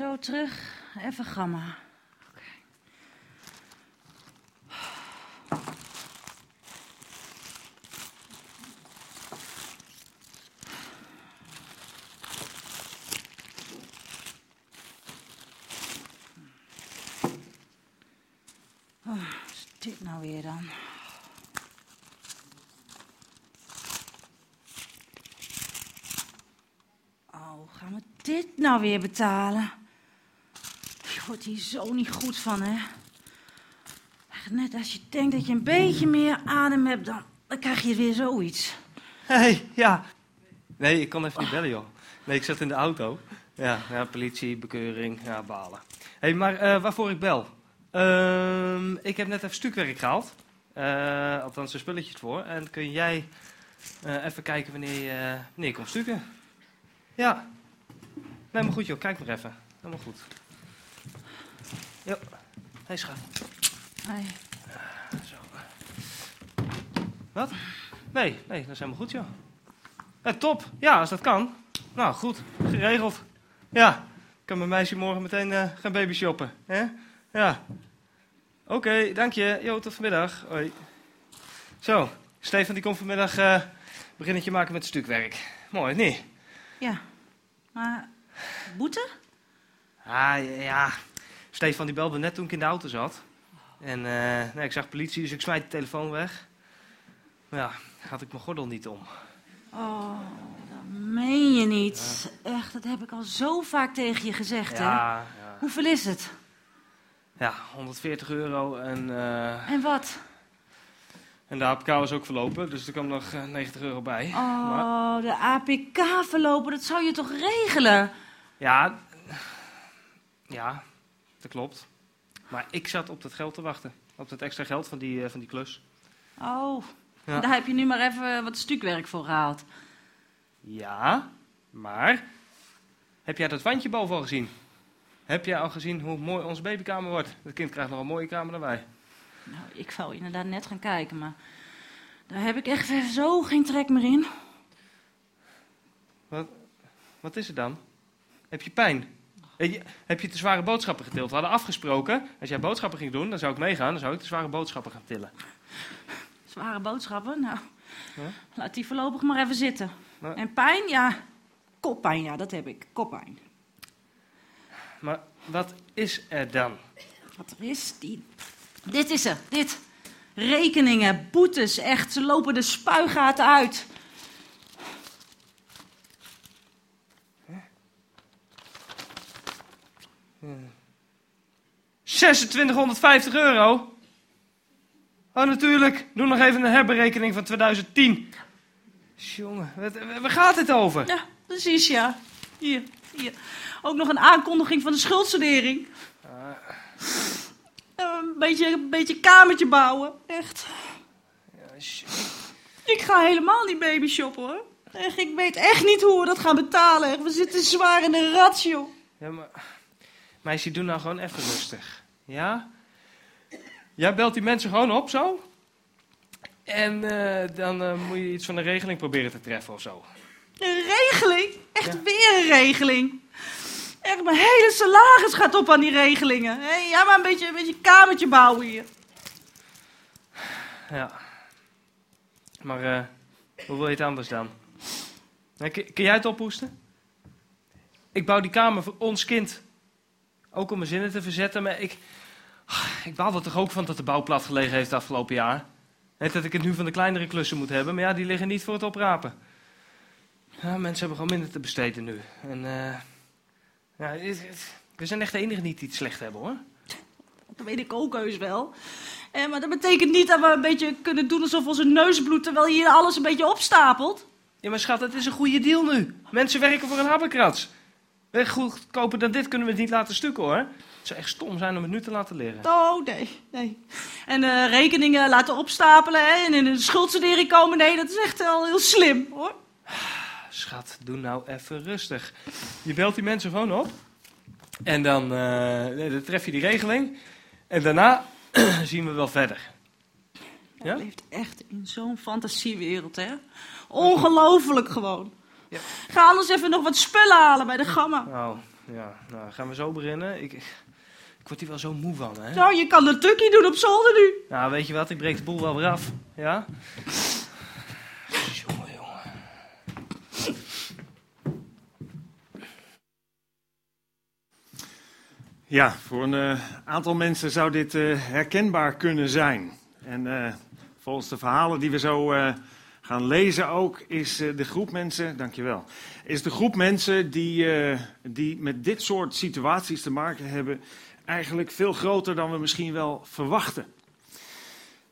Zo terug, even gamma. Oh, is dit nou weer dan? Oh, gaan we dit nou weer betalen? Je wordt hier zo niet goed van, hè? Echt Net als je denkt dat je een beetje meer adem hebt, dan, dan krijg je weer zoiets. Hé, hey, ja. Nee, ik kon even niet bellen, joh. Nee, ik zat in de auto. Ja, ja politie, bekeuring, ja, balen. Hé, hey, maar eh, waarvoor ik bel? Ehm, ik heb net even stukwerk gehaald. Eh, althans, er spulletjes voor. En kun jij eh, even kijken wanneer je, wanneer je komt stukken? Ja. Helemaal goed, joh. Kijk maar even. Helemaal goed. Jo. Hé, schat. Hey. Zo. Wat? Nee, nee, dat is helemaal goed, joh. Ja, top. Ja, als dat kan. Nou, goed. Geregeld. Ja, ik kan mijn meisje morgen meteen eh, gaan baby shoppen. Hè? Ja. Oké, dank je. Jo, tot vanmiddag. Hoi. Zo, Stefan die komt vanmiddag eh beginnetje maken met stukwerk. Mooi, nee? Ja, maar boete? Ah, ja. Stefan die belde net toen ik in de auto zat. En eh, nee, ik zag politie, dus ik smijt de telefoon weg. Maar ja, had ik mijn gordel niet om. Oh, dat meen je niet. Echt, dat heb ik al zo vaak tegen je gezegd, hè? Ja. Hoeveel is het? ja 140 euro en, eh, En wat? en de APK was ook verlopen, dus er kwam nog eh, 90 euro bij. Maar, Oh, de APK verlopen, dat zou je toch regelen? ja, ja, dat klopt. Maar ik zat op dat geld te wachten. Op dat extra geld van die, eh, van die klus. Oh, Ja. daar heb je nu maar even wat stukwerk voor gehaald. Ja, maar heb jij dat wandje boven al gezien? Heb jij al gezien hoe mooi onze babykamer wordt? Het kind krijgt nog een mooie kamer dan wij. Nou, ik wou inderdaad net gaan kijken, maar daar heb ik echt even zo geen trek meer in. Wat is er dan? Heb je pijn? Heb je, heb je te zware boodschappen getild? We hadden afgesproken, als jij boodschappen ging doen, dan zou ik meegaan. Dan zou ik de zware boodschappen gaan tillen. Zware boodschappen, nou, laat die voorlopig maar even zitten. En pijn, ja, koppijn, ja, dat heb ik, koppijn. Maar wat is er dan? Wat er is, die... Dit is er, dit. Rekeningen, boetes, echt, ze lopen de spuigaten uit. 2650 euro? Oh, natuurlijk. Doe nog even een herberekening van 2010. Jongen, waar gaat het over? Ja, precies, ja. Hier, hier. Ook nog een aankondiging van de schuldsanering. Eh, Een beetje, een beetje kamertje bouwen, echt. Ja, Ik ga helemaal niet baby shoppen, hoor. Echt, ik weet echt niet hoe we dat gaan betalen. echt. We zitten zwaar in de rat, joh. Ja, maar... Meisje, doe nou gewoon even rustig. Ja? Jij belt die mensen gewoon op, zo? En eh, dan eh, moet je iets van een regeling proberen te treffen of zo. Een regeling? Echt Ja. weer een regeling? Echt, mijn hele salaris gaat op aan die regelingen. Hé, ja, maar een beetje, een beetje kamertje bouwen hier. Ja. Maar eh, hoe wil je het anders dan? Kun jij het ophoesten? Ik bouw die kamer voor ons kind. Ook om mijn zinnen te verzetten, maar ik... Ik baal er toch ook van dat de bouw plat gelegen heeft afgelopen jaar. Net dat ik het nu van de kleinere klussen moet hebben, maar ja, die liggen niet voor het oprapen. Ja, mensen hebben gewoon minder te besteden nu. En eh ja, het- het- we zijn echt de enige niet die het slecht hebben, hoor. Dat weet ik ook heus wel. Eh, maar dat betekent niet dat we een beetje kunnen doen alsof onze neus bloedt... terwijl hier alles een beetje opstapelt. Ja, maar schat, het is een goede deal nu. Mensen werken voor een habbekrats. Weg goedkoper dan dit kunnen we het niet laten stukken hoor. Het zou echt stom zijn om het nu te laten liggen. Oh, nee, nee. En eh, rekeningen laten opstapelen hè, en in een schuldsanering komen. Nee, dat is echt wel heel slim, hoor. Schat, doe nou even rustig. Je belt die mensen gewoon op. En dan, eh, nee, dan tref je die regeling. En daarna zien we wel verder. Ja? Leeft echt in zo'n fantasiewereld, hè. Ongelooflijk gewoon. Ja. Ga anders even nog wat spullen halen bij de gamma. Nou, Ja, nou, gaan we zo beginnen? Ik, ik word hier wel zo moe van, hè? Nou, je kan een tukkie doen op zolder nu. Nou, weet je wat? Ik breek de boel wel weer af. Ja? Jongen, jongen. Ja, voor een uh, aantal mensen zou dit uh, herkenbaar kunnen zijn. En uh, volgens de verhalen die we zo gaan lezen ook, is de groep mensen, dankjewel, is de groep mensen die, die met dit soort situaties te maken hebben, eigenlijk veel groter dan we misschien wel verwachten.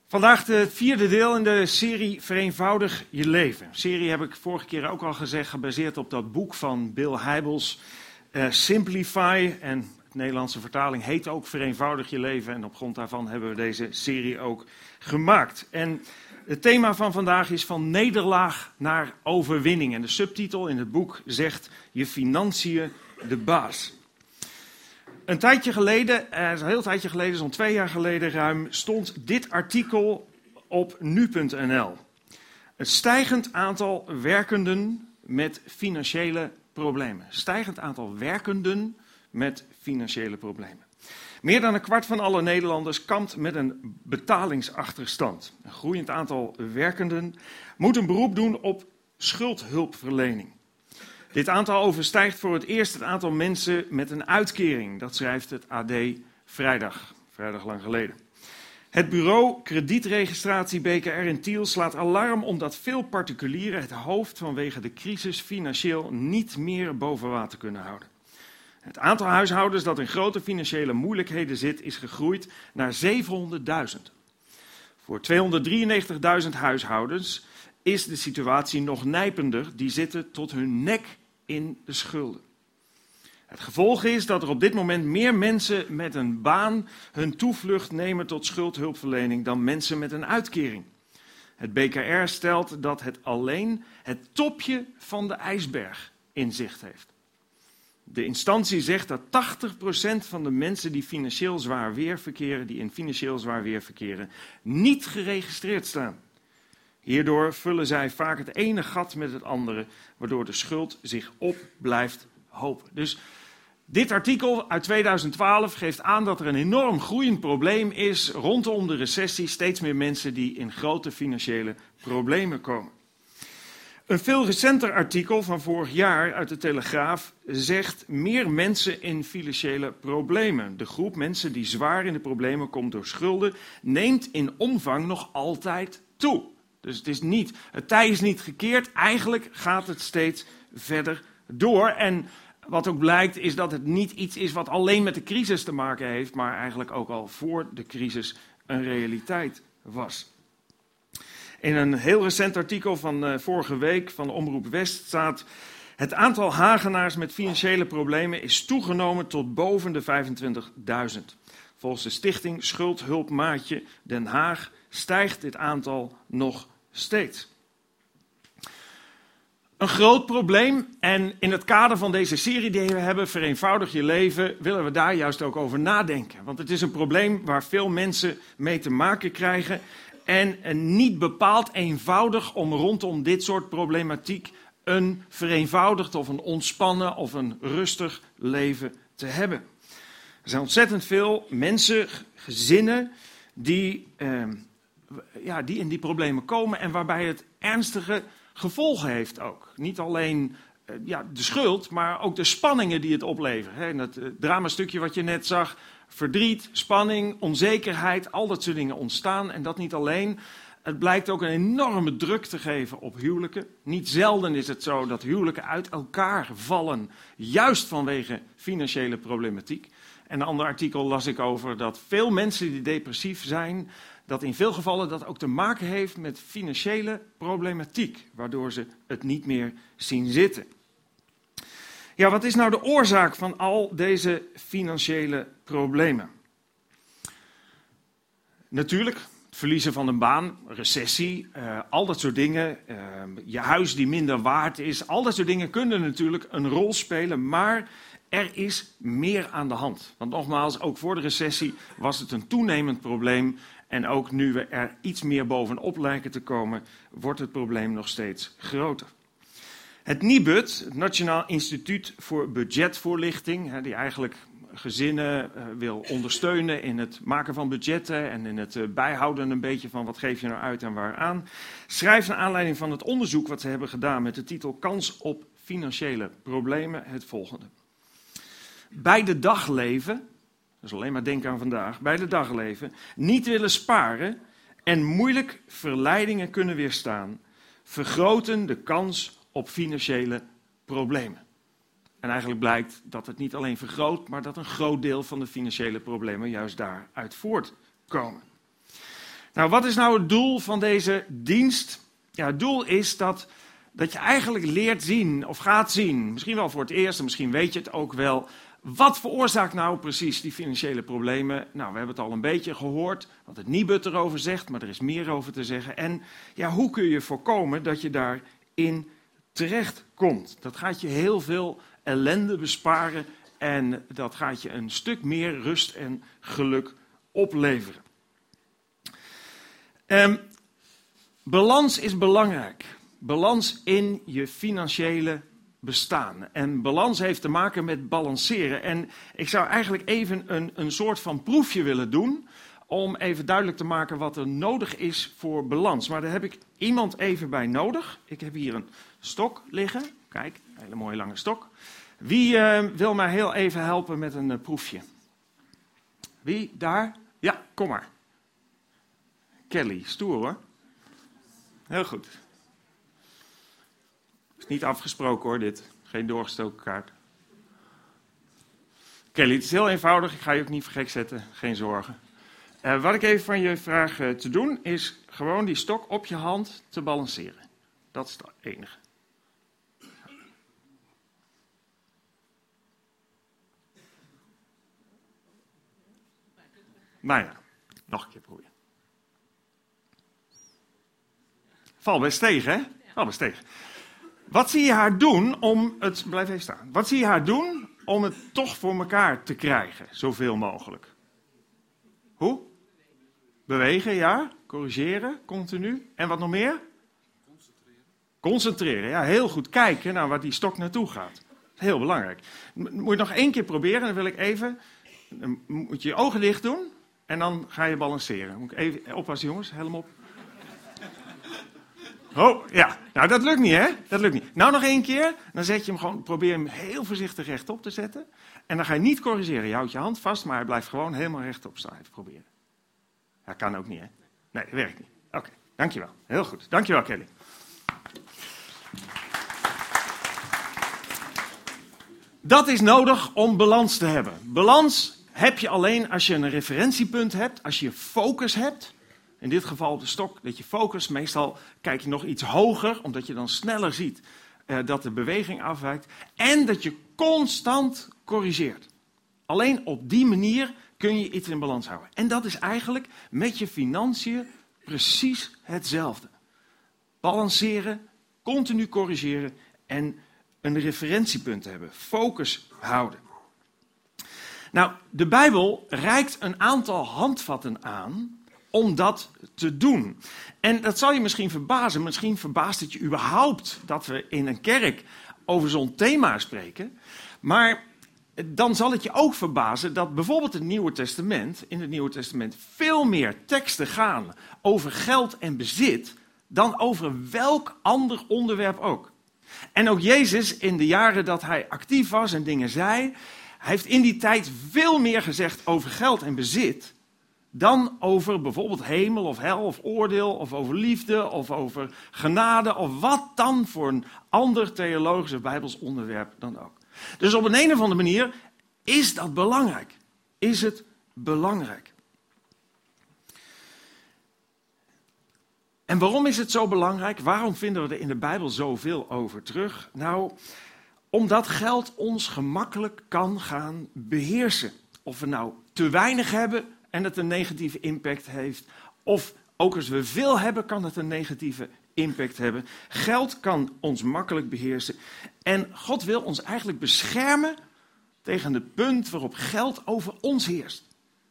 Vandaag het vierde deel in de serie Vereenvoudig je leven. serie heb ik vorige keer ook al gezegd, gebaseerd op dat boek van Bill Hybels, Simplify. En Nederlandse vertaling heet ook Vereenvoudig je leven. En op grond daarvan hebben we deze serie ook gemaakt. En het thema van vandaag is van nederlaag naar overwinning. En de subtitel in het boek zegt Je financiën de baas. Een tijdje geleden, eh, een heel tijdje geleden, zo'n twee jaar geleden ruim, stond dit artikel op nu.nl. Het stijgend aantal werkenden met financiële problemen. Stijgend aantal werkenden met financiële problemen. Meer dan een kwart van alle Nederlanders kampt met een betalingsachterstand. Een groeiend aantal werkenden moet een beroep doen op schuldhulpverlening. Dit aantal overstijgt voor het eerst het aantal mensen met een uitkering. Dat schrijft het AD vrijdag, vrijdag lang geleden. Het bureau kredietregistratie BKR in Tiel slaat alarm omdat veel particulieren het hoofd vanwege de crisis financieel niet meer boven water kunnen houden. Het aantal huishoudens dat in grote financiële moeilijkheden zit, is gegroeid naar 700.000. Voor 293.000 huishoudens is de situatie nog nijpender. Die zitten tot hun nek in de schulden. Het gevolg is dat er op dit moment meer mensen met een baan hun toevlucht nemen tot schuldhulpverlening dan mensen met een uitkering. Het BKR stelt dat het alleen het topje van de ijsberg in zicht heeft. De instantie zegt dat 80% van de mensen die financieel zwaar weer verkeren, die in financieel zwaar weer verkeren, niet geregistreerd staan. Hierdoor vullen zij vaak het ene gat met het andere, waardoor de schuld zich op blijft hopen. Dus dit artikel uit 2012 geeft aan dat er een enorm groeiend probleem is rondom de recessie. Steeds meer mensen die in grote financiële problemen komen. Een veel recenter artikel van vorig jaar uit de Telegraaf zegt meer mensen in financiële problemen. De groep mensen die zwaar in de problemen komt door schulden neemt in omvang nog altijd toe. Dus het is niet, het tij is niet gekeerd, eigenlijk gaat het steeds verder door. En wat ook blijkt is dat het niet iets is wat alleen met de crisis te maken heeft, maar eigenlijk ook al voor de crisis een realiteit was. In een heel recent artikel van uh, vorige week van Omroep West staat. Het aantal Hagenaars met financiële problemen is toegenomen tot boven de 25.000. Volgens de stichting Schuldhulpmaatje Den Haag stijgt dit aantal nog steeds. Een groot probleem en in het kader van deze serie die we hebben, Vereenvoudig je leven, willen we daar juist ook over nadenken. Want het is een probleem waar veel mensen mee te maken krijgen en niet bepaald eenvoudig om rondom dit soort problematiek een vereenvoudigd of een ontspannen of een rustig leven te hebben. Er zijn ontzettend veel mensen, gezinnen, die, eh, ja, die in die problemen komen en waarbij het ernstige gevolgen heeft ook. Niet alleen eh, ja, de schuld, maar ook de spanningen die het oplevert. Hè. dat uh, dramastukje wat je net zag, verdriet, spanning, onzekerheid, al dat soort dingen ontstaan. En dat niet alleen. Het blijkt ook een enorme druk te geven op huwelijken. Niet zelden is het zo dat huwelijken uit elkaar vallen, juist vanwege financiële problematiek. En een ander artikel las ik over dat veel mensen die depressief zijn, dat in veel gevallen dat ook te maken heeft met financiële problematiek, waardoor ze het niet meer zien zitten. Ja, wat is nou de oorzaak van al deze financiële problemen? Natuurlijk, het verliezen van een baan, recessie, uh, al dat soort dingen. Uh, je huis die minder waard is, al dat soort dingen kunnen natuurlijk een rol spelen. Maar er is meer aan de hand. Want nogmaals, ook voor de recessie was het een toenemend probleem. En ook nu we er iets meer bovenop lijken te komen, wordt het probleem nog steeds groter. Het NIBUD, het Nationaal Instituut voor Budgetvoorlichting, die eigenlijk gezinnen uh, wil ondersteunen in het maken van budgetten en in het uh, bijhouden een beetje van wat geef je nou uit en waaraan, schrijft naar aanleiding van het onderzoek wat ze hebben gedaan met de titel Kans op financiële problemen het volgende. Bij de dagleven, dus alleen maar denken aan vandaag, bij de dagleven, niet willen sparen en moeilijk verleidingen kunnen weerstaan, vergroten de kans op financiële problemen. En eigenlijk blijkt dat het niet alleen vergroot, maar dat een groot deel van de financiële problemen juist daaruit voortkomen. Nou, wat is nou het doel van deze dienst? Ja, het doel is dat, dat je eigenlijk leert zien, of gaat zien, misschien wel voor het eerst, en misschien weet je het ook wel, wat veroorzaakt nou precies die financiële problemen? Nou, we hebben het al een beetje gehoord, wat het Nibud erover zegt, maar er is meer over te zeggen. En ja, hoe kun je voorkomen dat je daarin terecht komt? Dat gaat je heel veel ellende besparen en dat gaat je een stuk meer rust en geluk opleveren. Um, balans is belangrijk. Balans in je financiële bestaan. En balans heeft te maken met balanceren. En ik zou eigenlijk even een, een soort van proefje willen doen. Om even duidelijk te maken wat er nodig is voor balans. Maar daar heb ik iemand even bij nodig. Ik heb hier een stok liggen. Kijk, hele mooie lange stok. Wie uh, wil mij heel even helpen met een uh, proefje? Wie? Daar? Ja, kom maar. Kelly, stoer hoor. Heel goed. Is niet afgesproken hoor, dit. Geen doorgestoken kaart. Kelly, het is heel eenvoudig. Ik ga je ook niet voor gek zetten. Geen zorgen. Uh, wat ik even van je vraag te doen, is gewoon die stok op je hand te balanceren. Dat is het enige. Nou ja, nog een keer proberen. Val best tegen, hè? Val best tegen. Wat zie je haar doen om het. Blijf even staan. Wat zie je haar doen om het toch voor elkaar te krijgen, zoveel mogelijk? Hoe? Bewegen, ja. Corrigeren, continu. En wat nog meer? Concentreren. Concentreren, ja. Heel goed kijken naar waar die stok naartoe gaat. Heel belangrijk. Moet je nog één keer proberen, dan wil ik even. Moet je je ogen dicht doen. En dan ga je balanceren. Moet ik even oppassen, jongens, helm op. Oh, ja. Nou, dat lukt niet, hè? Dat lukt niet. Nou, nog één keer. Dan zet je hem gewoon, probeer hem heel voorzichtig rechtop te zetten. En dan ga je niet corrigeren. Je houdt je hand vast, maar hij blijft gewoon helemaal rechtop staan. Even proberen. Dat kan ook niet, hè? Nee, dat werkt niet. Oké, dankjewel. Heel goed. Dankjewel, Kelly. Dat is nodig om balans te hebben. Balans heb je alleen als je een referentiepunt hebt, als je focus hebt. In dit geval de stok, dat je focus. Meestal kijk je nog iets hoger, omdat je dan sneller ziet uh, dat de beweging afwijkt. En dat je constant corrigeert. Alleen op die manier kun je iets in balans houden. En dat is eigenlijk met je financiën precies hetzelfde. Balanceren, continu corrigeren en een referentiepunt hebben. Focus houden. Nou, de Bijbel reikt een aantal handvatten aan om dat te doen. En dat zal je misschien verbazen. Misschien verbaast het je überhaupt dat we in een kerk over zo'n thema spreken. Maar dan zal het je ook verbazen dat bijvoorbeeld het Nieuwe Testament, in het Nieuwe Testament veel meer teksten gaan over geld en bezit dan over welk ander onderwerp ook. En ook Jezus in de jaren dat hij actief was en dingen zei, hij heeft in die tijd veel meer gezegd over geld en bezit dan over bijvoorbeeld hemel of hel of oordeel of over liefde of over genade of wat dan voor een ander theologisch of bijbels onderwerp dan ook. Dus op een, een of andere manier is dat belangrijk. Is het belangrijk. En waarom is het zo belangrijk? Waarom vinden we er in de Bijbel zoveel over terug? Nou, omdat geld ons gemakkelijk kan gaan beheersen. Of we nou te weinig hebben en het een negatieve impact heeft. Of ook als we veel hebben, kan het een negatieve impact hebben. Geld kan ons makkelijk beheersen. En God wil ons eigenlijk beschermen tegen het punt waarop geld over ons heerst.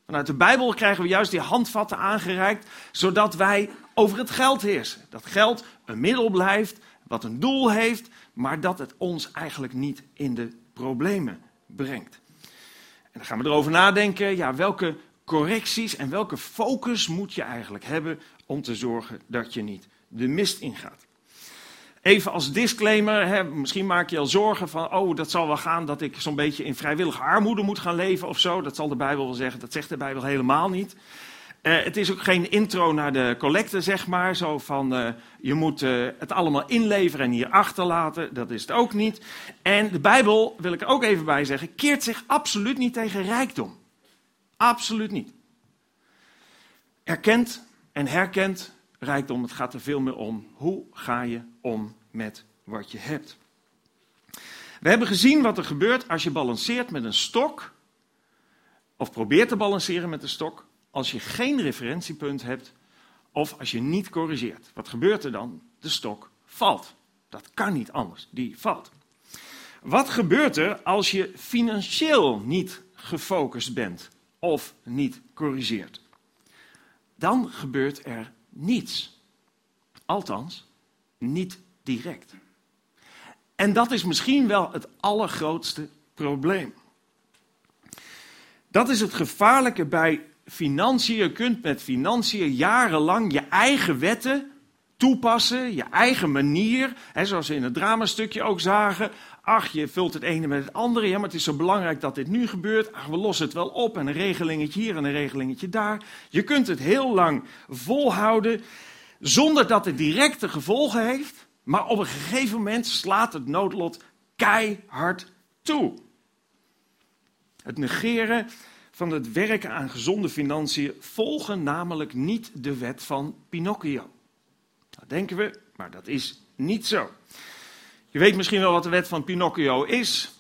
Vanuit de Bijbel krijgen we juist die handvatten aangereikt, zodat wij over het geld heersen. Dat geld een middel blijft wat een doel heeft, maar dat het ons eigenlijk niet in de problemen brengt. En dan gaan we erover nadenken, ja, welke correcties en welke focus moet je eigenlijk hebben om te zorgen dat je niet de mist ingaat. Even als disclaimer, hè, misschien maak je al zorgen van, oh, dat zal wel gaan dat ik zo'n beetje in vrijwillige armoede moet gaan leven of zo. Dat zal de Bijbel wel zeggen, dat zegt de Bijbel helemaal niet. Uh, het is ook geen intro naar de collecte, zeg maar. Zo van, uh, je moet uh, het allemaal inleveren en hier achterlaten. Dat is het ook niet. En de Bijbel, wil ik er ook even bij zeggen, keert zich absoluut niet tegen rijkdom. Absoluut niet. Erkent en herkent rijkdom. Het gaat er veel meer om. Hoe ga je om met wat je hebt? We hebben gezien wat er gebeurt als je balanceert met een stok. Of probeert te balanceren met een stok. Als je geen referentiepunt hebt. Of als je niet corrigeert. Wat gebeurt er dan? De stok valt. Dat kan niet anders. Die valt. Wat gebeurt er als je financieel niet gefocust bent of niet corrigeert? Dan gebeurt er niets. Althans, niet direct. En dat is misschien wel het allergrootste probleem. Dat is het gevaarlijke bij financiën. Je kunt met financiën jarenlang je eigen wetten toepassen, je eigen manier. Hè, zoals we in het dramastukje ook zagen. Ach, je vult het ene met het andere. Ja, maar het is zo belangrijk dat dit nu gebeurt. Ach, we lossen het wel op. En een regelingetje hier en een regelingetje daar. Je kunt het heel lang volhouden. Zonder dat het directe gevolgen heeft. Maar op een gegeven moment slaat het noodlot keihard toe. Het negeren van het werken aan gezonde financiën volgen namelijk niet de wet van Pinocchio. Dat denken we, maar dat is niet zo. Je weet misschien wel wat de wet van Pinocchio is.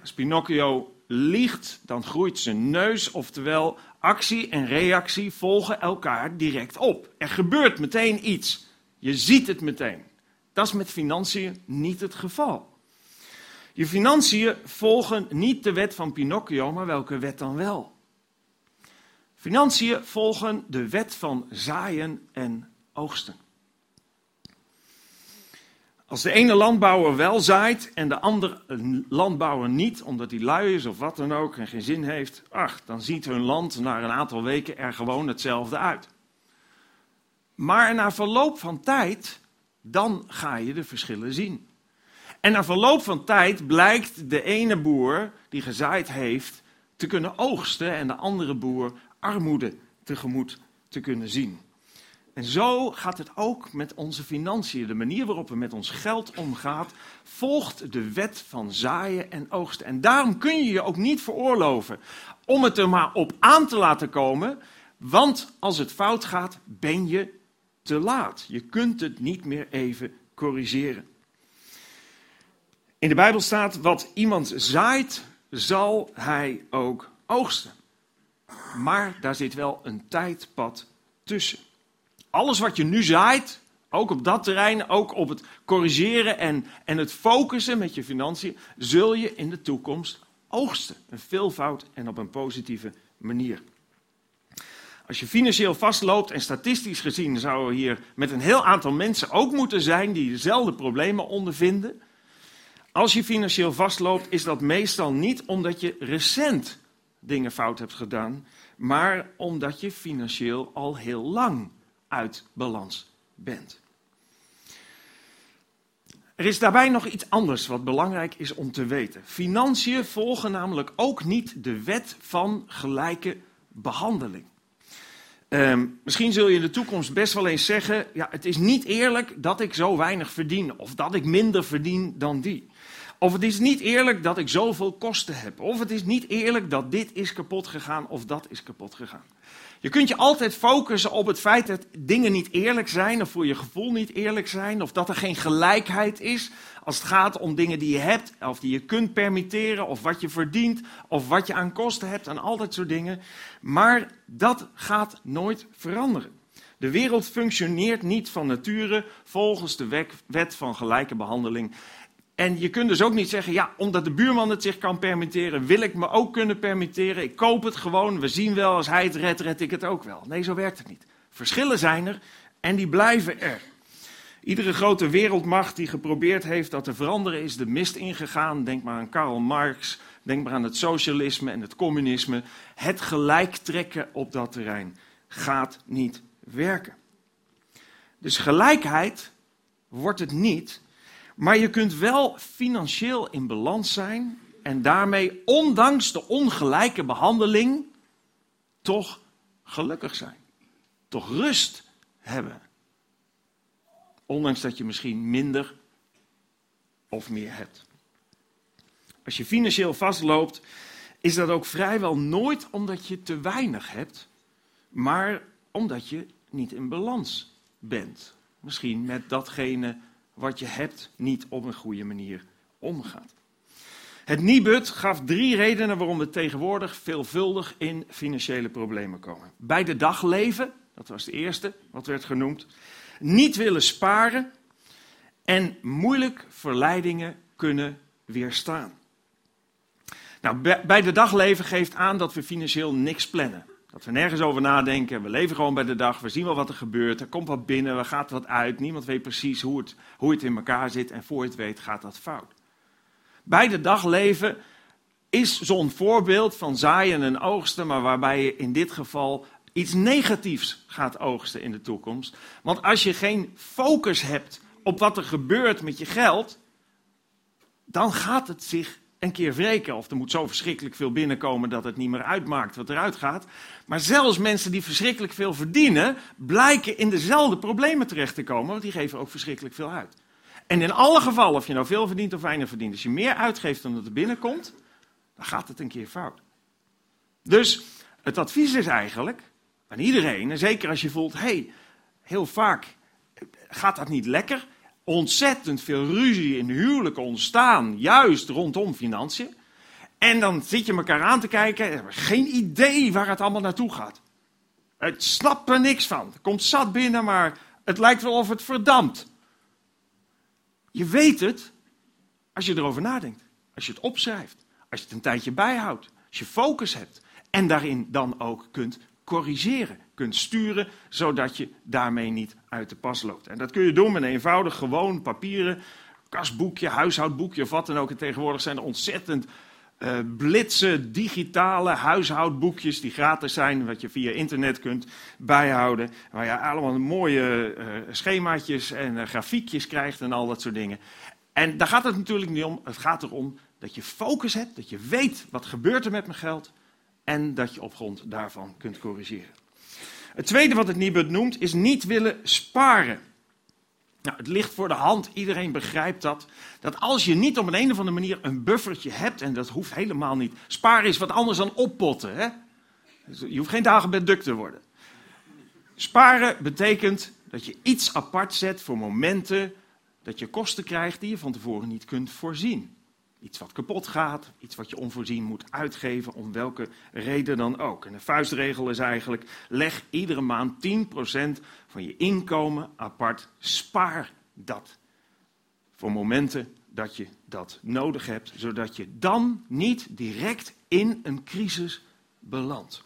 Als Pinocchio liegt, dan groeit zijn neus, oftewel actie en reactie volgen elkaar direct op. Er gebeurt meteen iets. Je ziet het meteen. Dat is met financiën niet het geval. Je financiën volgen niet de wet van Pinocchio, maar welke wet dan wel? Financiën volgen de wet van zaaien en oogsten. Als de ene landbouwer wel zaait en de andere landbouwer niet, omdat hij lui is of wat dan ook en geen zin heeft, ach, dan ziet hun land na een aantal weken er gewoon hetzelfde uit. Maar na verloop van tijd, dan ga je de verschillen zien. En na verloop van tijd blijkt de ene boer die gezaaid heeft te kunnen oogsten en de andere boer armoede tegemoet te kunnen zien. En zo gaat het ook met onze financiën. De manier waarop we met ons geld omgaan, volgt de wet van zaaien en oogsten. En daarom kun je je ook niet veroorloven om het er maar op aan te laten komen. Want als het fout gaat, ben je te laat. Je kunt het niet meer even corrigeren. In de Bijbel staat: wat iemand zaait, zal hij ook oogsten. Maar daar zit wel een tijdpad tussen. Alles wat je nu zaait, ook op dat terrein, ook op het corrigeren en, en het focussen met je financiën, zul je in de toekomst oogsten. Een veelvoud en op een positieve manier. Als je financieel vastloopt, en statistisch gezien zouden we hier met een heel aantal mensen ook moeten zijn die dezelfde problemen ondervinden. Als je financieel vastloopt, is dat meestal niet omdat je recent dingen fout hebt gedaan, maar omdat je financieel al heel lang uit balans bent. Er is daarbij nog iets anders wat belangrijk is om te weten. Financiën volgen namelijk ook niet de wet van gelijke behandeling. Um, misschien zul je in de toekomst best wel eens zeggen: ja, het is niet eerlijk dat ik zo weinig verdien, of dat ik minder verdien dan die. Of het is niet eerlijk dat ik zoveel kosten heb. Of het is niet eerlijk dat dit is kapot gegaan of dat is kapot gegaan. Je kunt je altijd focussen op het feit dat dingen niet eerlijk zijn, of voor je gevoel niet eerlijk zijn, of dat er geen gelijkheid is als het gaat om dingen die je hebt, of die je kunt permitteren, of wat je verdient, of wat je aan kosten hebt, en al dat soort dingen. Maar dat gaat nooit veranderen. De wereld functioneert niet van nature volgens de wet van gelijke behandeling. En je kunt dus ook niet zeggen, ja, omdat de buurman het zich kan permitteren, wil ik me ook kunnen permitteren. Ik koop het gewoon, we zien wel, als hij het redt, red ik het ook wel. Nee, zo werkt het niet. Verschillen zijn er en die blijven er. Iedere grote wereldmacht die geprobeerd heeft dat te veranderen, is de mist ingegaan. Denk maar aan Karl Marx, denk maar aan het socialisme en het communisme. Het gelijk trekken op dat terrein gaat niet werken. Dus gelijkheid wordt het niet, maar je kunt wel financieel in balans zijn en daarmee, ondanks de ongelijke behandeling, toch gelukkig zijn. Toch rust hebben. Ondanks dat je misschien minder of meer hebt. Als je financieel vastloopt, is dat ook vrijwel nooit omdat je te weinig hebt, maar omdat je niet in balans bent. Misschien met datgene wat je hebt niet op een goede manier omgaat. Het Nibud gaf drie redenen waarom we tegenwoordig veelvuldig in financiële problemen komen. Bij de dag leven, dat was de eerste wat werd genoemd. Niet willen sparen en moeilijk verleidingen kunnen weerstaan. Nou, bij de dag leven geeft aan dat we financieel niks plannen. Dat we nergens over nadenken. We leven gewoon bij de dag. We zien wel wat er gebeurt. Er komt wat binnen. Er gaat wat uit. Niemand weet precies hoe het, hoe het in elkaar zit. En voor het weet gaat dat fout. Bij de dag leven is zo'n voorbeeld van zaaien en oogsten. Maar waarbij je in dit geval iets negatiefs gaat oogsten in de toekomst. Want als je geen focus hebt op wat er gebeurt met je geld. Dan gaat het zich een keer wreken. Of er moet zo verschrikkelijk veel binnenkomen dat het niet meer uitmaakt wat eruit gaat. Maar zelfs mensen die verschrikkelijk veel verdienen, blijken in dezelfde problemen terecht te komen, want die geven ook verschrikkelijk veel uit. En in alle gevallen, of je nou veel verdient of weinig verdient, als je meer uitgeeft dan dat er binnenkomt, dan gaat het een keer fout. Dus het advies is eigenlijk aan iedereen, en zeker als je voelt, hé, hey, heel vaak gaat dat niet lekker, ontzettend veel ruzie in huwelijken ontstaan, juist rondom financiën. En dan zit je elkaar aan te kijken en hebben geen idee waar het allemaal naartoe gaat. Het snapt er niks van. Het komt zat binnen, maar het lijkt wel of het verdampt. Je weet het als je erover nadenkt. Als je het opschrijft. Als je het een tijdje bijhoudt. Als je focus hebt. En daarin dan ook kunt corrigeren, kunt sturen, zodat je daarmee niet uit de pas loopt. En dat kun je doen met een eenvoudig, gewoon papieren kasboekje, huishoudboekje of wat dan ook. En tegenwoordig zijn er ontzettend uh, blitse digitale huishoudboekjes die gratis zijn, wat je via internet kunt bijhouden. Waar je allemaal mooie uh, schemaatjes en uh, grafiekjes krijgt en al dat soort dingen. En daar gaat het natuurlijk niet om. Het gaat erom dat je focus hebt, dat je weet wat gebeurt er met mijn geld en dat je op grond daarvan kunt corrigeren. Het tweede wat het Nibud noemt is niet willen sparen. Nou, het ligt voor de hand, iedereen begrijpt dat. Dat als je niet op een, een of andere manier een buffertje hebt, en dat hoeft helemaal niet. Sparen is wat anders dan oppotten. Hè? Dus je hoeft geen dagen duk te worden. Sparen betekent dat je iets apart zet voor momenten dat je kosten krijgt die je van tevoren niet kunt voorzien. Iets wat kapot gaat, iets wat je onvoorzien moet uitgeven, om welke reden dan ook. En de vuistregel is eigenlijk: leg iedere maand 10% van je inkomen apart, spaar dat. Voor momenten dat je dat nodig hebt, zodat je dan niet direct in een crisis belandt.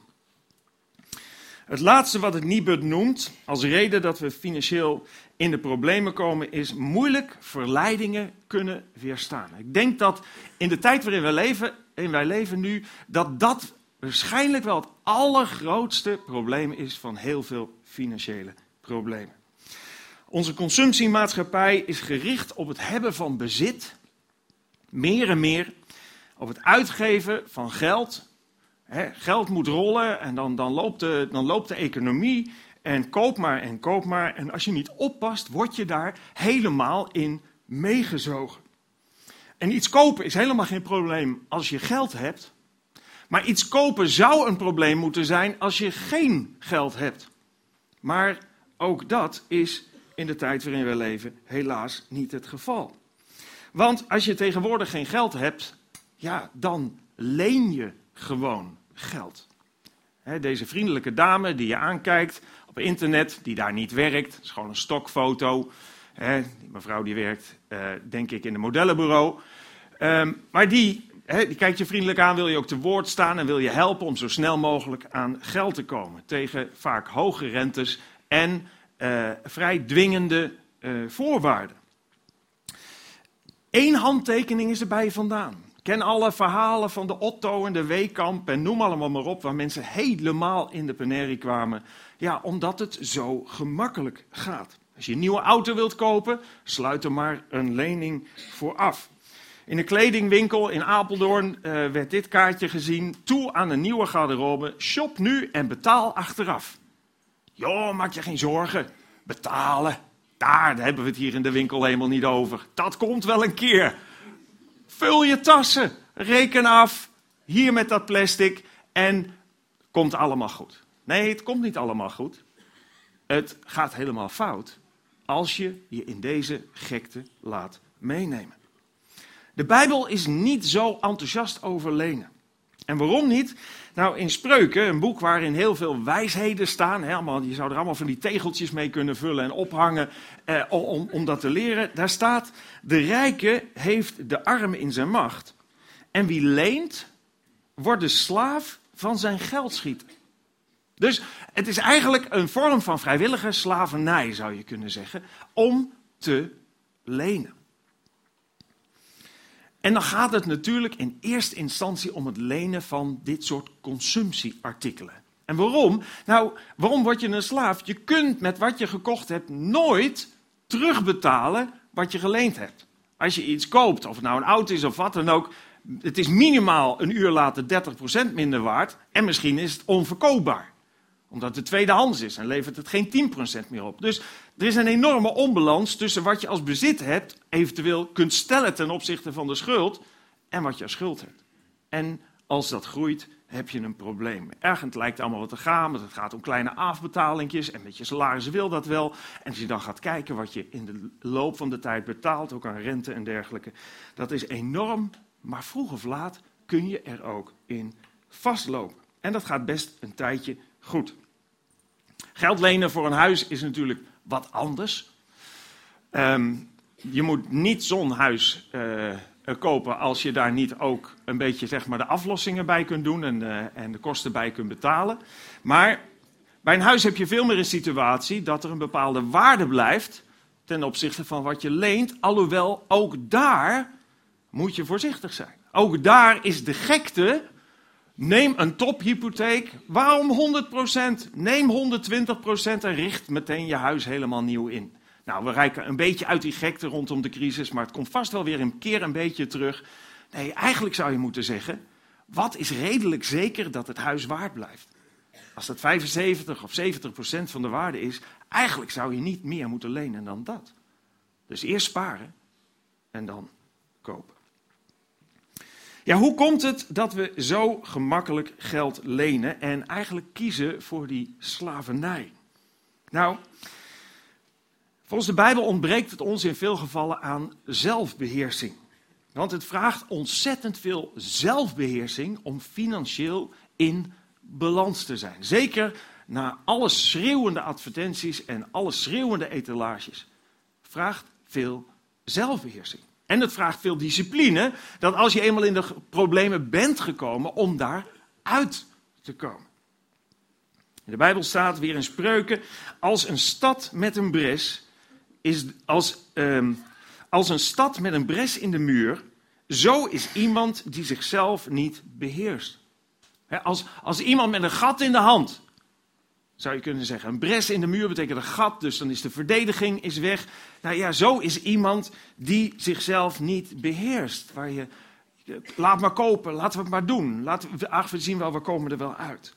Het laatste wat het Nibud noemt als reden dat we financieel in de problemen komen, is moeilijk verleidingen kunnen weerstaan. Ik denk dat in de tijd waarin wij leven, wij leven nu, dat dat waarschijnlijk wel het allergrootste probleem is van heel veel financiële problemen. Onze consumptiemaatschappij is gericht op het hebben van bezit, meer en meer, op het uitgeven van geld. Geld moet rollen en dan, dan, loopt de, dan loopt de economie en koop maar en koop maar. En als je niet oppast, word je daar helemaal in meegezogen. En iets kopen is helemaal geen probleem als je geld hebt. Maar iets kopen zou een probleem moeten zijn als je geen geld hebt. Maar ook dat is in de tijd waarin we leven helaas niet het geval. Want als je tegenwoordig geen geld hebt, ja, dan leen je gewoon geld. deze vriendelijke dame die je aankijkt op internet, die daar niet werkt, is gewoon een stokfoto. die mevrouw die werkt, uh, denk ik, in een modellenbureau. Um, maar die, die kijkt je vriendelijk aan, wil je ook te woord staan en wil je helpen om zo snel mogelijk aan geld te komen. Tegen vaak hoge rentes en uh, vrij dwingende uh, voorwaarden. Eén handtekening is erbij vandaan. Ken alle verhalen van de Otto en de Weekamp en noem allemaal maar op, waar mensen helemaal in de penerie kwamen. Ja, omdat het zo gemakkelijk gaat. Als je een nieuwe auto wilt kopen, sluit er maar een lening voor af. In een kledingwinkel in Apeldoorn uh, werd dit kaartje gezien. Toe aan een nieuwe garderobe. Shop nu en betaal achteraf. Joh, maak je geen zorgen. Betalen. Daar hebben we het hier in de winkel helemaal niet over. Dat komt wel een keer. Vul je tassen. Reken af. Hier met dat plastic. En komt allemaal goed. Nee, het komt niet allemaal goed. Het gaat helemaal fout als je je in deze gekte laat meenemen. De Bijbel is niet zo enthousiast over lenen. En waarom niet? Nou, in Spreuken, een boek waarin heel veel wijsheden staan, hè, je zou er allemaal van die tegeltjes mee kunnen vullen en ophangen eh, om, om dat te leren. Daar staat, de rijke heeft de arme in zijn macht. En wie leent, wordt de slaaf van zijn geldschieter. Dus het is eigenlijk een vorm van vrijwillige slavernij, zou je kunnen zeggen, om te lenen. En dan gaat het natuurlijk in eerste instantie om het lenen van dit soort consumptieartikelen. En waarom? Nou, waarom word je een slaaf? Je kunt met wat je gekocht hebt nooit terugbetalen wat je geleend hebt. Als je iets koopt, of het nou een auto is of wat dan ook, het is minimaal een uur later 30% minder waard en misschien is het onverkoopbaar omdat het tweedehands is en levert het geen 10% meer op. Dus er is een enorme onbalans tussen wat je als bezit hebt, eventueel kunt stellen ten opzichte van de schuld, en wat je als schuld hebt. En als dat groeit, heb je een probleem. Ergens lijkt allemaal wat te gaan, maar het gaat om kleine afbetalingjes en met je salaris wil dat wel. En als je dan gaat kijken wat je in de loop van de tijd betaalt, ook aan rente en dergelijke, dat is enorm, maar vroeg of laat kun je er ook in vastlopen. En dat gaat best een tijdje goed. Geld lenen voor een huis is natuurlijk wat anders. Ehm, je moet niet zo'n huis uh, kopen als je daar niet ook een beetje zeg maar, de aflossingen bij kunt doen en, uh, en de kosten bij kunt betalen. Maar bij een huis heb je veel meer een situatie dat er een bepaalde waarde blijft ten opzichte van wat je leent. Alhoewel ook daar moet je voorzichtig zijn. Ook daar is de gekte Neem een tophypotheek. Waarom 100%? Neem 120% en richt meteen je huis helemaal nieuw in. Nou, we rijken een beetje uit die gekte rondom de crisis, maar het komt vast wel weer een keer een beetje terug. Nee, eigenlijk zou je moeten zeggen: wat is redelijk zeker dat het huis waard blijft? Als dat 75 of 70 procent van de waarde is, eigenlijk zou je niet meer moeten lenen dan dat. Dus eerst sparen en dan kopen. Ja, hoe komt het dat we zo gemakkelijk geld lenen en eigenlijk kiezen voor die slavernij? Nou, volgens de Bijbel ontbreekt het ons in veel gevallen aan zelfbeheersing. Want het vraagt ontzettend veel zelfbeheersing om financieel in balans te zijn. Zeker na alle schreeuwende advertenties en alle schreeuwende etalages. Vraagt veel zelfbeheersing. En het vraagt veel discipline, dat als je eenmaal in de problemen bent gekomen, om daar uit te komen. In de Bijbel staat weer in spreuken, als een stad met een bres, is als, um, als een stad met een bres in de muur, zo is iemand die zichzelf niet beheerst. als, als iemand met een gat in de hand zou je kunnen zeggen. Een bres in de muur betekent een gat, dus dan is de verdediging is weg. Nou ja, zo is iemand die zichzelf niet beheerst. Waar je, laat maar kopen, laten we het maar doen. Laten we, ach, we zien wel, we komen er wel uit.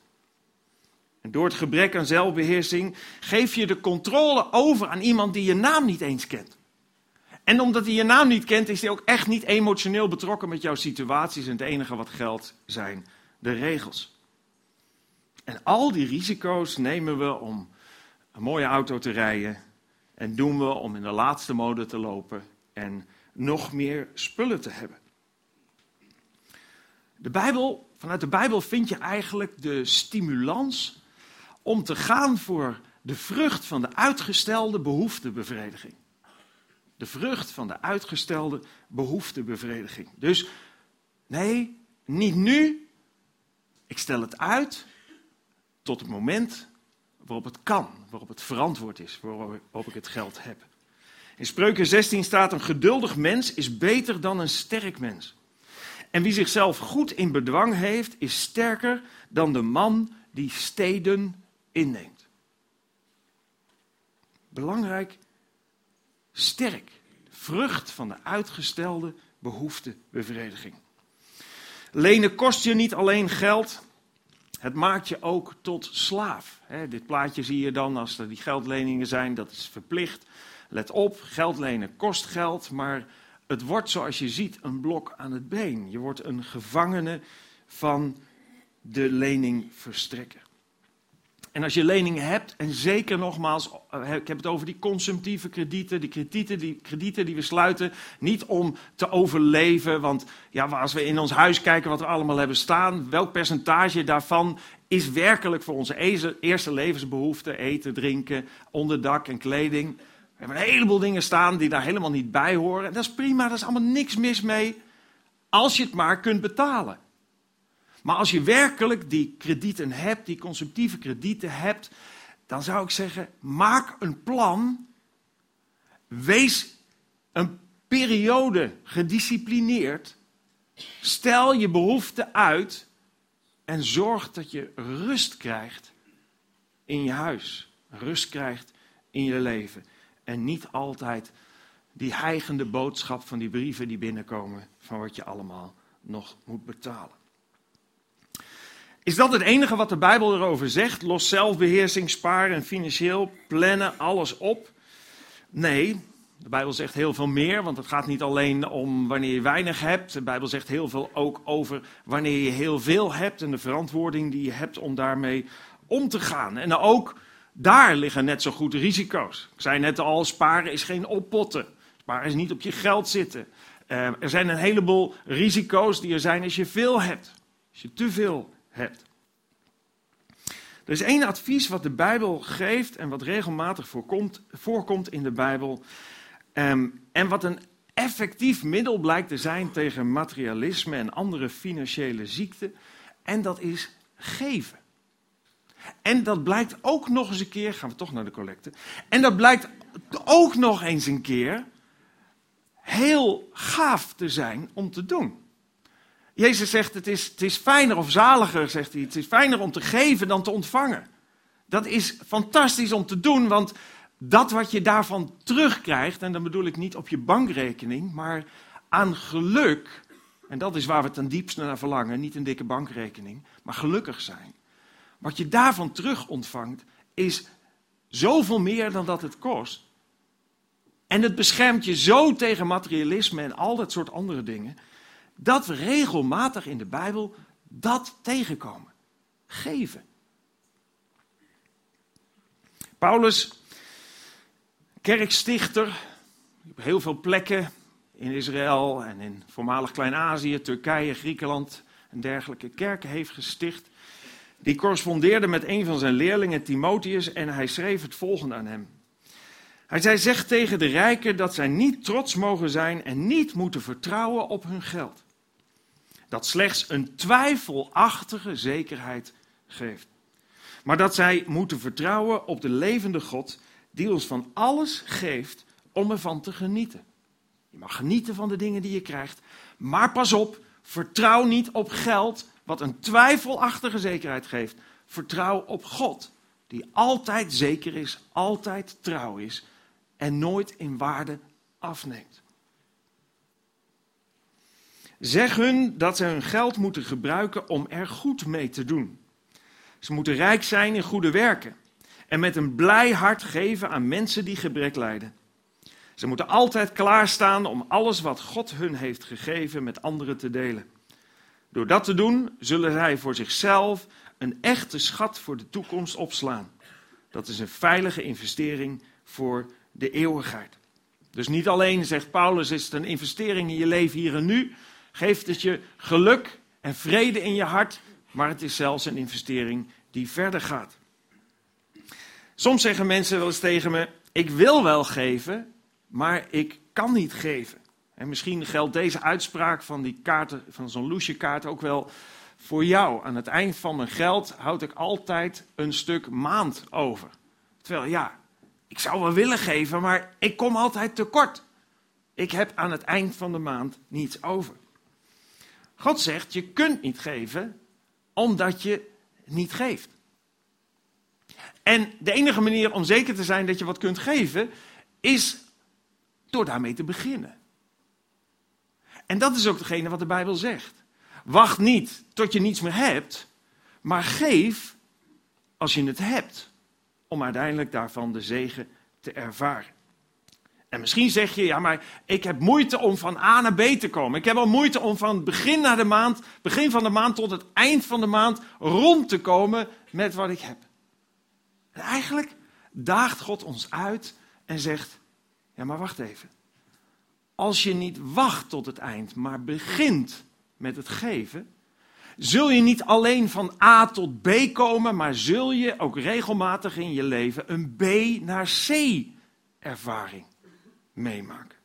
En door het gebrek aan zelfbeheersing geef je de controle over aan iemand die je naam niet eens kent. En omdat hij je naam niet kent, is hij ook echt niet emotioneel betrokken met jouw situaties. En het enige wat geldt zijn de regels. En al die risico's nemen we om een mooie auto te rijden. En doen we om in de laatste mode te lopen en nog meer spullen te hebben. De Bijbel, vanuit de Bijbel vind je eigenlijk de stimulans om te gaan voor de vrucht van de uitgestelde behoeftebevrediging. De vrucht van de uitgestelde behoeftebevrediging. Dus nee, niet nu. Ik stel het uit tot het moment waarop het kan, waarop het verantwoord is, waarop ik het geld heb. In Spreuken 16 staat: Een geduldig mens is beter dan een sterk mens. En wie zichzelf goed in bedwang heeft, is sterker dan de man die steden inneemt. Belangrijk, sterk. Vrucht van de uitgestelde behoeftebevrediging. Lenen kost je niet alleen geld, het maakt je ook tot slaaf. dit plaatje zie je dan als er die geldleningen zijn, dat is verplicht. Let op, geld lenen kost geld, maar het wordt zoals je ziet een blok aan het been. Je wordt een gevangene van de lening verstrekken. En als je leningen hebt, en zeker nogmaals, eh, ik heb het over die consumptieve kredieten, die kredieten die, kredieten die we sluiten, niet om te overleven, want ja, als we in ons huis kijken wat we allemaal hebben staan, welk percentage daarvan is werkelijk voor onze eerste levensbehoeften, eten, drinken, onderdak en kleding. We hebben een heleboel dingen staan die daar helemaal niet bij horen. En dat is prima, daar is allemaal niks mis mee, als je het maar kunt betalen. Maar als je werkelijk die kredieten hebt, die consumptieve kredieten hebt, dan zou ik zeggen: maak een plan. Wees een periode gedisciplineerd. Stel je behoeften uit en zorg dat je rust krijgt in je huis. Rust krijgt in je leven. En niet altijd die heigende boodschap van die brieven die binnenkomen van wat je allemaal nog moet betalen. Is dat het enige wat de Bijbel erover zegt? Los zelfbeheersing, sparen en financieel plannen, alles op? Nee, de Bijbel zegt heel veel meer, want het gaat niet alleen om wanneer je weinig hebt. De Bijbel zegt heel veel ook over wanneer je heel veel hebt en de verantwoording die je hebt om daarmee om te gaan. En ook daar liggen net zo goed risico's. Ik zei net al, sparen is geen oppotten. Sparen is niet op je geld zitten. Uh, er zijn een heleboel risico's die er zijn als je veel hebt. Als je te veel hebt. Er is één advies wat de Bijbel geeft en wat regelmatig voorkomt, voorkomt in de Bijbel. Um, en wat een effectief middel blijkt te zijn tegen materialisme en andere financiële ziekten. En dat is geven. En dat blijkt ook nog eens een keer, gaan we toch naar de collecte. En dat blijkt ook nog eens een keer heel gaaf te zijn om te doen. Jezus zegt, het is, het is fijner of zaliger, zegt hij, het is fijner om te geven dan te ontvangen. Dat is fantastisch om te doen, want dat wat je daarvan terugkrijgt, en dan bedoel ik niet op je bankrekening, maar aan geluk, en dat is waar we ten diepste naar verlangen, niet een dikke bankrekening, maar gelukkig zijn. Wat je daarvan terug ontvangt, is zoveel meer dan dat het kost. En het beschermt je zo tegen materialisme en al dat soort andere dingen dat we regelmatig in de Bijbel dat tegenkomen. Geven. Paulus, kerkstichter, op heel veel plekken in Israël en in voormalig Klein-Azië, Turkije, Griekenland en dergelijke kerken heeft gesticht. Die correspondeerde met een van zijn leerlingen, Timotheus, en hij schreef het volgende aan hem. Hij zei, zeg tegen de rijken dat zij niet trots mogen zijn en niet moeten vertrouwen op hun geld dat slechts een twijfelachtige zekerheid geeft. Maar dat zij moeten vertrouwen op de levende God die ons van alles geeft om ervan te genieten. Je mag genieten van de dingen die je krijgt, maar pas op, vertrouw niet op geld wat een twijfelachtige zekerheid geeft. Vertrouw op God, die altijd zeker is, altijd trouw is en nooit in waarde afneemt. Zeg hun dat ze hun geld moeten gebruiken om er goed mee te doen. Ze moeten rijk zijn in goede werken en met een blij hart geven aan mensen die gebrek lijden. Ze moeten altijd klaarstaan om alles wat God hun heeft gegeven met anderen te delen. Door dat te doen zullen zij voor zichzelf een echte schat voor de toekomst opslaan. Dat is een veilige investering voor de eeuwigheid. Dus niet alleen, zegt Paulus, is het een investering in je leven hier en nu, geeft het je geluk en vrede in je hart, maar het is zelfs een investering die verder gaat. Soms zeggen mensen wel eens tegen me: Ik wil wel geven, maar ik kan niet geven. En misschien geldt deze uitspraak van die kaarten, van zo'n loesje kaart ook wel voor jou. Aan het eind van mijn geld houd ik altijd een stuk maand over. Terwijl ja, ik zou wel willen geven, maar ik kom altijd tekort. Ik heb aan het eind van de maand niets over. God zegt, je kunt niet geven omdat je niet geeft. En de enige manier om zeker te zijn dat je wat kunt geven, is door daarmee te beginnen. En dat is ook degene wat de Bijbel zegt. Wacht niet tot je niets meer hebt, maar geef als je het hebt, om uiteindelijk daarvan de zegen te ervaren. En misschien zeg je, ja, maar ik heb moeite om van A naar B te komen. Ik heb al moeite om van begin naar de maand, begin van de maand tot het eind van de maand rond te komen met wat ik heb. En eigenlijk daagt God ons uit en zegt, ja, maar wacht even. Als je niet wacht tot het eind, maar begint met het geven, zul je niet alleen van A tot B komen, maar zul je ook regelmatig in je leven een B naar C ervaring meemaken.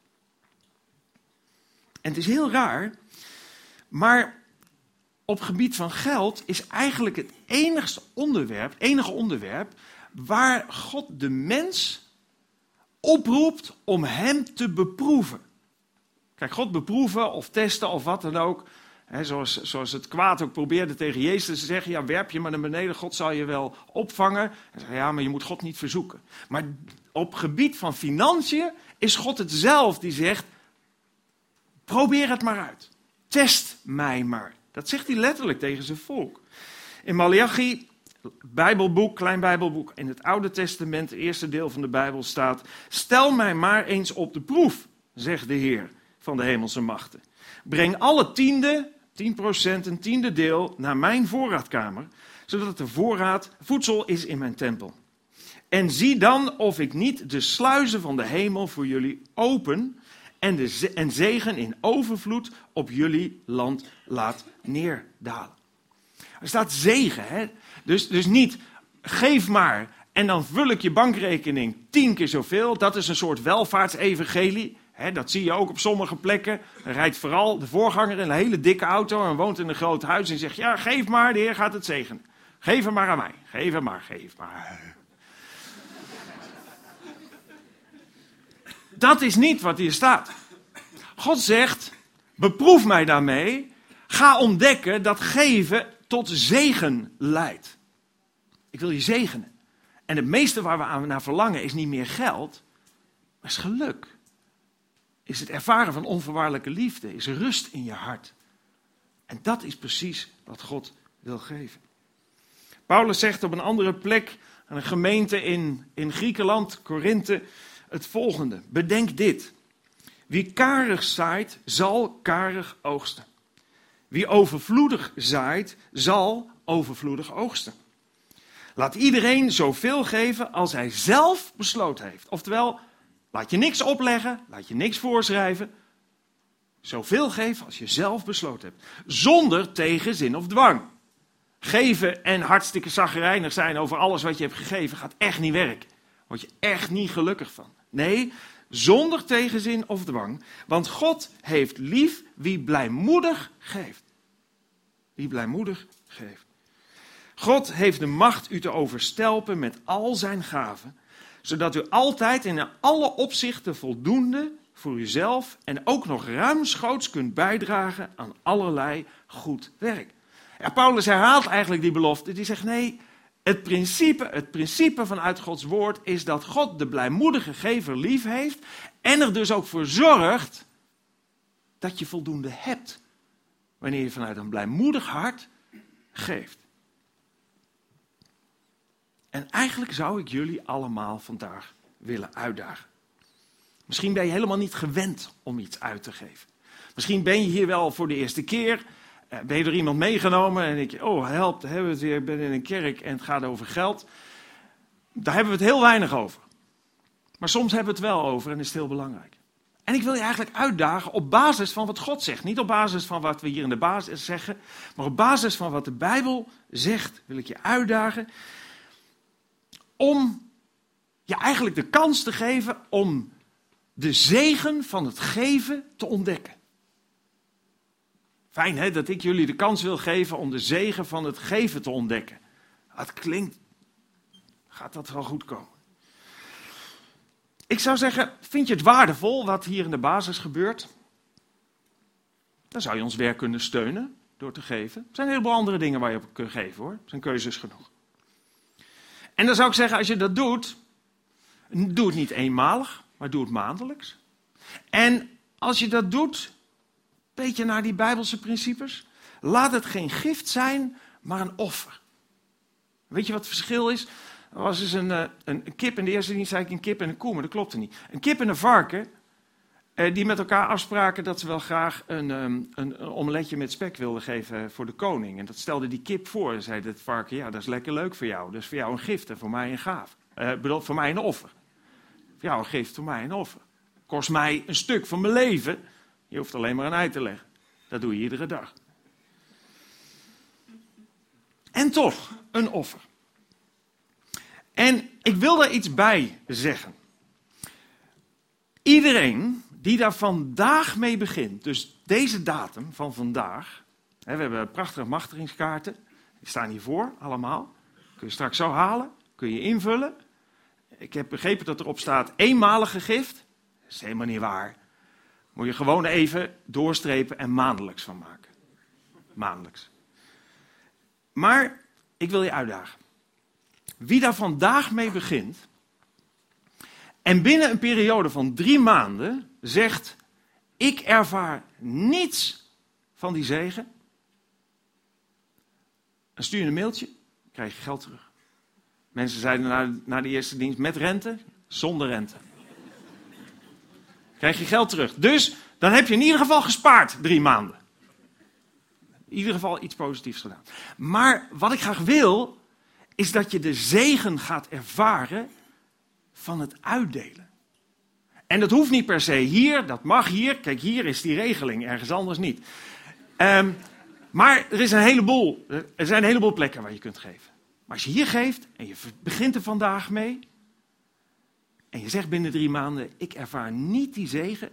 En het is heel raar, maar op gebied van geld is eigenlijk het enigste onderwerp, enige onderwerp waar God de mens oproept om hem te beproeven. Kijk, God beproeven of testen of wat dan ook. Zoals, zoals het kwaad ook probeerde tegen Jezus te zeggen: ja, werp je maar naar beneden, God zal je wel opvangen. En zei, ja, maar je moet God niet verzoeken. Maar op gebied van financiën is God het zelf die zegt: probeer het maar uit. Test mij maar. Dat zegt hij letterlijk tegen zijn volk. In Malachi, Bijbelboek, klein Bijbelboek, in het Oude Testament, het eerste deel van de Bijbel staat: Stel mij maar eens op de proef, zegt de Heer van de hemelse machten. Breng alle tiende, 10% een tiende deel, naar mijn voorraadkamer, zodat de voorraad voedsel is in mijn tempel. En zie dan of ik niet de sluizen van de hemel voor jullie open en, de en zegen in overvloed op jullie land laat neerdalen. Er staat zegen, hè? Dus, dus niet geef maar en dan vul ik je bankrekening tien keer zoveel. Dat is een soort welvaartsevangelie. Dat zie je ook op sommige plekken. Dan rijdt vooral de voorganger in een hele dikke auto en woont in een groot huis en zegt: Ja, geef maar, de Heer gaat het zegenen. Geef hem maar aan mij. Geef hem maar, geef maar. Dat is niet wat hier staat. God zegt: beproef mij daarmee. Ga ontdekken dat geven tot zegen leidt. Ik wil je zegenen. En het meeste waar we aan naar verlangen is niet meer geld, maar is geluk. Is het ervaren van onvoorwaardelijke liefde, is rust in je hart. En dat is precies wat God wil geven. Paulus zegt op een andere plek aan een gemeente in, in Griekenland, Korinthe, het volgende. Bedenk dit. Wie karig zaait, zal karig oogsten. Wie overvloedig zaait, zal overvloedig oogsten. Laat iedereen zoveel geven als hij zelf besloten heeft. Oftewel, laat je niks opleggen, laat je niks voorschrijven. Zoveel geven als je zelf besloten hebt. Zonder tegenzin of dwang. Geven en hartstikke zagrijnig zijn over alles wat je hebt gegeven gaat echt niet werken. Word je echt niet gelukkig van. Nee, zonder tegenzin of dwang. Want God heeft lief wie blijmoedig geeft. Wie blijmoedig geeft. God heeft de macht u te overstelpen met al zijn gaven, zodat u altijd in alle opzichten voldoende voor uzelf en ook nog ruimschoots kunt bijdragen aan allerlei goed werk. Paulus herhaalt eigenlijk die belofte. Die zegt nee, het principe, het principe vanuit Gods woord is dat God de blijmoedige gever lief heeft en er dus ook voor zorgt dat je voldoende hebt wanneer je vanuit een blijmoedig hart geeft. En eigenlijk zou ik jullie allemaal vandaag willen uitdagen. Misschien ben je helemaal niet gewend om iets uit te geven. Misschien ben je hier wel voor de eerste keer. Eh, ben je door iemand meegenomen en denk je, oh help, hebben we het weer, ik ben in een kerk en het gaat over geld. Daar hebben we het heel weinig over. Maar soms hebben we het wel over en is het heel belangrijk. En ik wil je eigenlijk uitdagen op basis van wat God zegt. Niet op basis van wat we hier in de basis zeggen, maar op basis van wat de Bijbel zegt, wil ik je uitdagen om je eigenlijk de kans te geven om de zegen van het geven te ontdekken. Fijn hè, dat ik jullie de kans wil geven om de zegen van het geven te ontdekken. Het klinkt, gaat dat wel goed komen? ik zou zeggen, vind je het waardevol wat hier in de basis gebeurt? Dan zou je ons werk kunnen steunen door te geven. Er zijn een heleboel andere dingen waar je op kunt geven hoor. Er zijn keuzes genoeg. En dan zou ik zeggen, als je dat doet, doe het niet eenmalig, maar doe het maandelijks. En als je dat doet, beetje naar die Bijbelse principes, laat het geen gift zijn, maar een offer. Weet je wat het verschil is? Er was dus een, eh, een, kip, in de eerste dienst zei ik een kip en een koe, maar dat klopte niet. Een kip en een varken, eh, die met elkaar afspraken dat ze wel graag een, um, een, omeletje met spek wilden geven voor de koning. En dat stelde die kip voor. En zei het varken, ja, dat is lekker leuk voor jou. Dat is voor jou een gift en voor mij een gaaf. Uh, bedoel, voor mij een offer. Voor jou een gift, voor mij een offer. Kost mij een stuk van mijn leven. Je hoeft alleen maar een ei te leggen. Dat doe je iedere dag. En toch, een offer. En ik wil daar iets bij zeggen. Iedereen die daar vandaag mee begint, dus deze datum van vandaag. Hè, we hebben prachtige machtigingskaarten, die staan hiervoor allemaal. Kun je straks zo halen, kun je invullen. Ik heb begrepen dat erop staat eenmalige gift. Dat is helemaal niet waar. Moet je gewoon even doorstrepen en maandelijks van maken. Maandelijks. Maar ik wil je uitdagen. Wie daar vandaag mee begint en binnen een periode van drie maanden zegt: Ik ervaar niets van die zegen. Dan stuur je een mailtje, krijg je geld terug. Mensen zeiden na, de eerste dienst met rente, zonder rente. Krijg je geld terug. Dus dan heb je in ieder geval gespaard drie maanden. In ieder geval iets positiefs gedaan. Maar wat ik graag wil, is dat je de zegen gaat ervaren van het uitdelen. En dat hoeft niet per se hier, dat mag hier. Kijk, hier is die regeling, ergens anders niet. Um, maar er, is een heleboel, er zijn een heleboel plekken waar je kunt geven. Maar als je hier geeft en je begint er vandaag mee. En je zegt binnen drie maanden: Ik ervaar niet die zegen.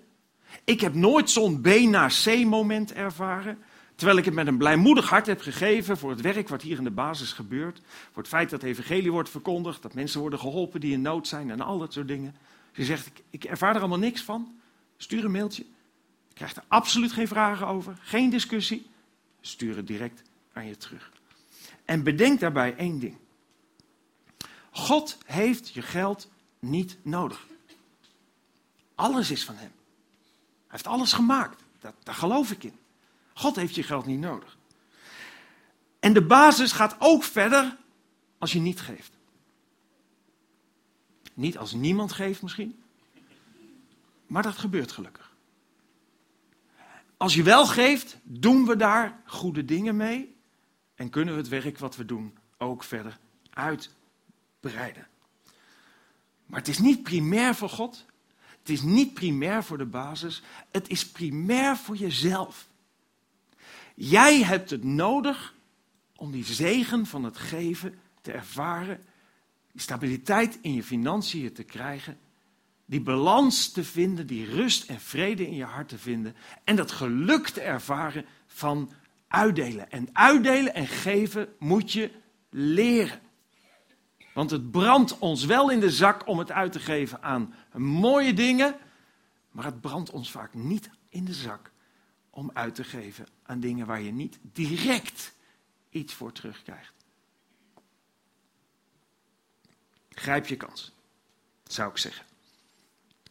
Ik heb nooit zo'n B naar C moment ervaren. Terwijl ik het met een blijmoedig hart heb gegeven voor het werk wat hier in de basis gebeurt. Voor het feit dat de evangelie wordt verkondigd, dat mensen worden geholpen die in nood zijn en al dat soort dingen. Je zegt, ik, ik ervaar er allemaal niks van. Stuur een mailtje. Je krijgt er absoluut geen vragen over, geen discussie. Stuur het direct aan je terug. En bedenk daarbij één ding. God heeft je geld niet nodig. Alles is van Hem. Hij heeft alles gemaakt. Dat, daar geloof ik in. God heeft je geld niet nodig. En de basis gaat ook verder als je niet geeft. Niet als niemand geeft misschien. Maar dat gebeurt gelukkig. Als je wel geeft, doen we daar goede dingen mee. En kunnen we het werk wat we doen ook verder uitbreiden. Maar het is niet primair voor God. Het is niet primair voor de basis. Het is primair voor jezelf. Jij hebt het nodig om die zegen van het geven te ervaren, die stabiliteit in je financiën te krijgen, die balans te vinden, die rust en vrede in je hart te vinden en dat geluk te ervaren van uitdelen. En uitdelen en geven moet je leren. Want het brandt ons wel in de zak om het uit te geven aan mooie dingen, maar het brandt ons vaak niet in de zak om uit te geven aan dingen waar je niet direct iets voor terugkrijgt. Grijp je kans, zou ik zeggen.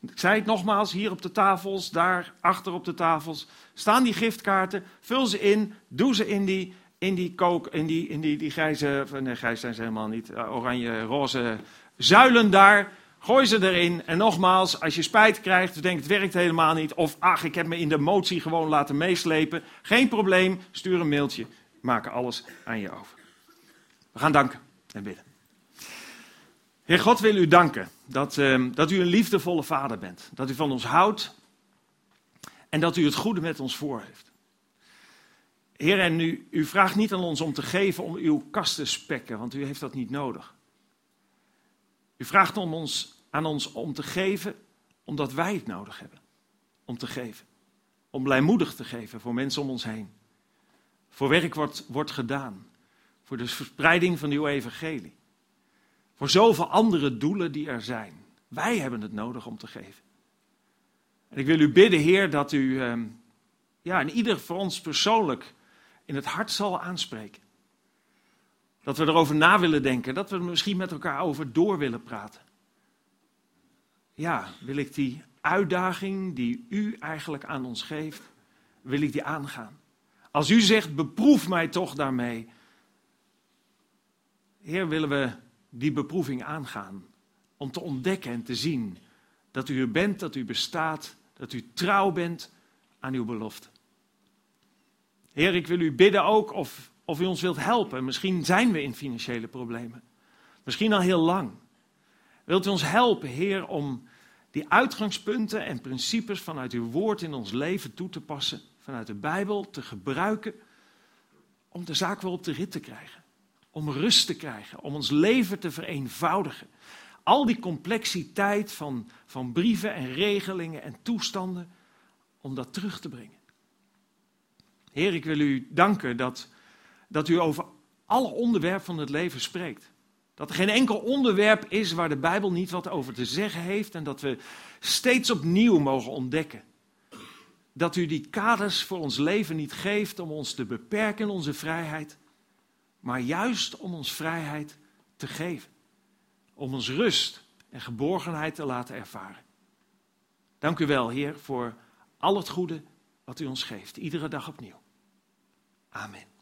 Ik zei het nogmaals, hier op de tafels, daar achter op de tafels, staan die giftkaarten, vul ze in, doe ze in die, in die kook, in die, in die, die grijze, nee grijs zijn ze helemaal niet, eh, oranje, roze zuilen daar. Gooi ze erin. En nogmaals, als je spijt krijgt, denk het werkt helemaal niet. Of ach, ik heb me in de motie gewoon laten meeslepen. Geen probleem, stuur een mailtje. Maken alles aan je over. We gaan danken en bidden. Heer God wil u danken dat, uh, dat u een liefdevolle vader bent. Dat u van ons houdt en dat u het goede met ons voor heeft. Heer, en u, u vraagt niet aan ons om te geven om uw kast te spekken, want u heeft dat niet nodig. U vraagt om ons aan ons om te geven, omdat wij het nodig hebben. Om te geven. Om blijmoedig te geven voor mensen om ons heen. Voor werk wordt, wordt gedaan. Voor de verspreiding van uw evangelie. Voor zoveel andere doelen die er zijn. Wij hebben het nodig om te geven. En ik wil u bidden, Heer, dat u ehm, ja, in ieder voor ons persoonlijk in het hart zal aanspreken. Dat we erover na willen denken, dat we er misschien met elkaar over door willen praten. Ja, wil ik die uitdaging die u eigenlijk aan ons geeft, wil ik die aangaan. Als u zegt, beproef mij toch daarmee. Heer, willen we die beproeving aangaan. Om te ontdekken en te zien dat u er bent, dat u bestaat, dat u trouw bent aan uw belofte. Heer, ik wil u bidden ook of, of u ons wilt helpen. Misschien zijn we in financiële problemen. Misschien al heel lang. Wilt u ons helpen, Heer, om die uitgangspunten en principes vanuit uw woord in ons leven toe te passen, vanuit de Bijbel te gebruiken, om de zaak weer op de rit te krijgen, om rust te krijgen, om ons leven te vereenvoudigen. Al die complexiteit van, van brieven en regelingen en toestanden, om dat terug te brengen. Heer, ik wil u danken dat, dat u over alle onderwerpen van het leven spreekt. Dat er geen enkel onderwerp is waar de Bijbel niet wat over te zeggen heeft en dat we steeds opnieuw mogen ontdekken. Dat u die kaders voor ons leven niet geeft om ons te beperken in onze vrijheid, maar juist om ons vrijheid te geven. Om ons rust en geborgenheid te laten ervaren. Dank u wel, Heer, voor al het goede wat u ons geeft, iedere dag opnieuw. Amen.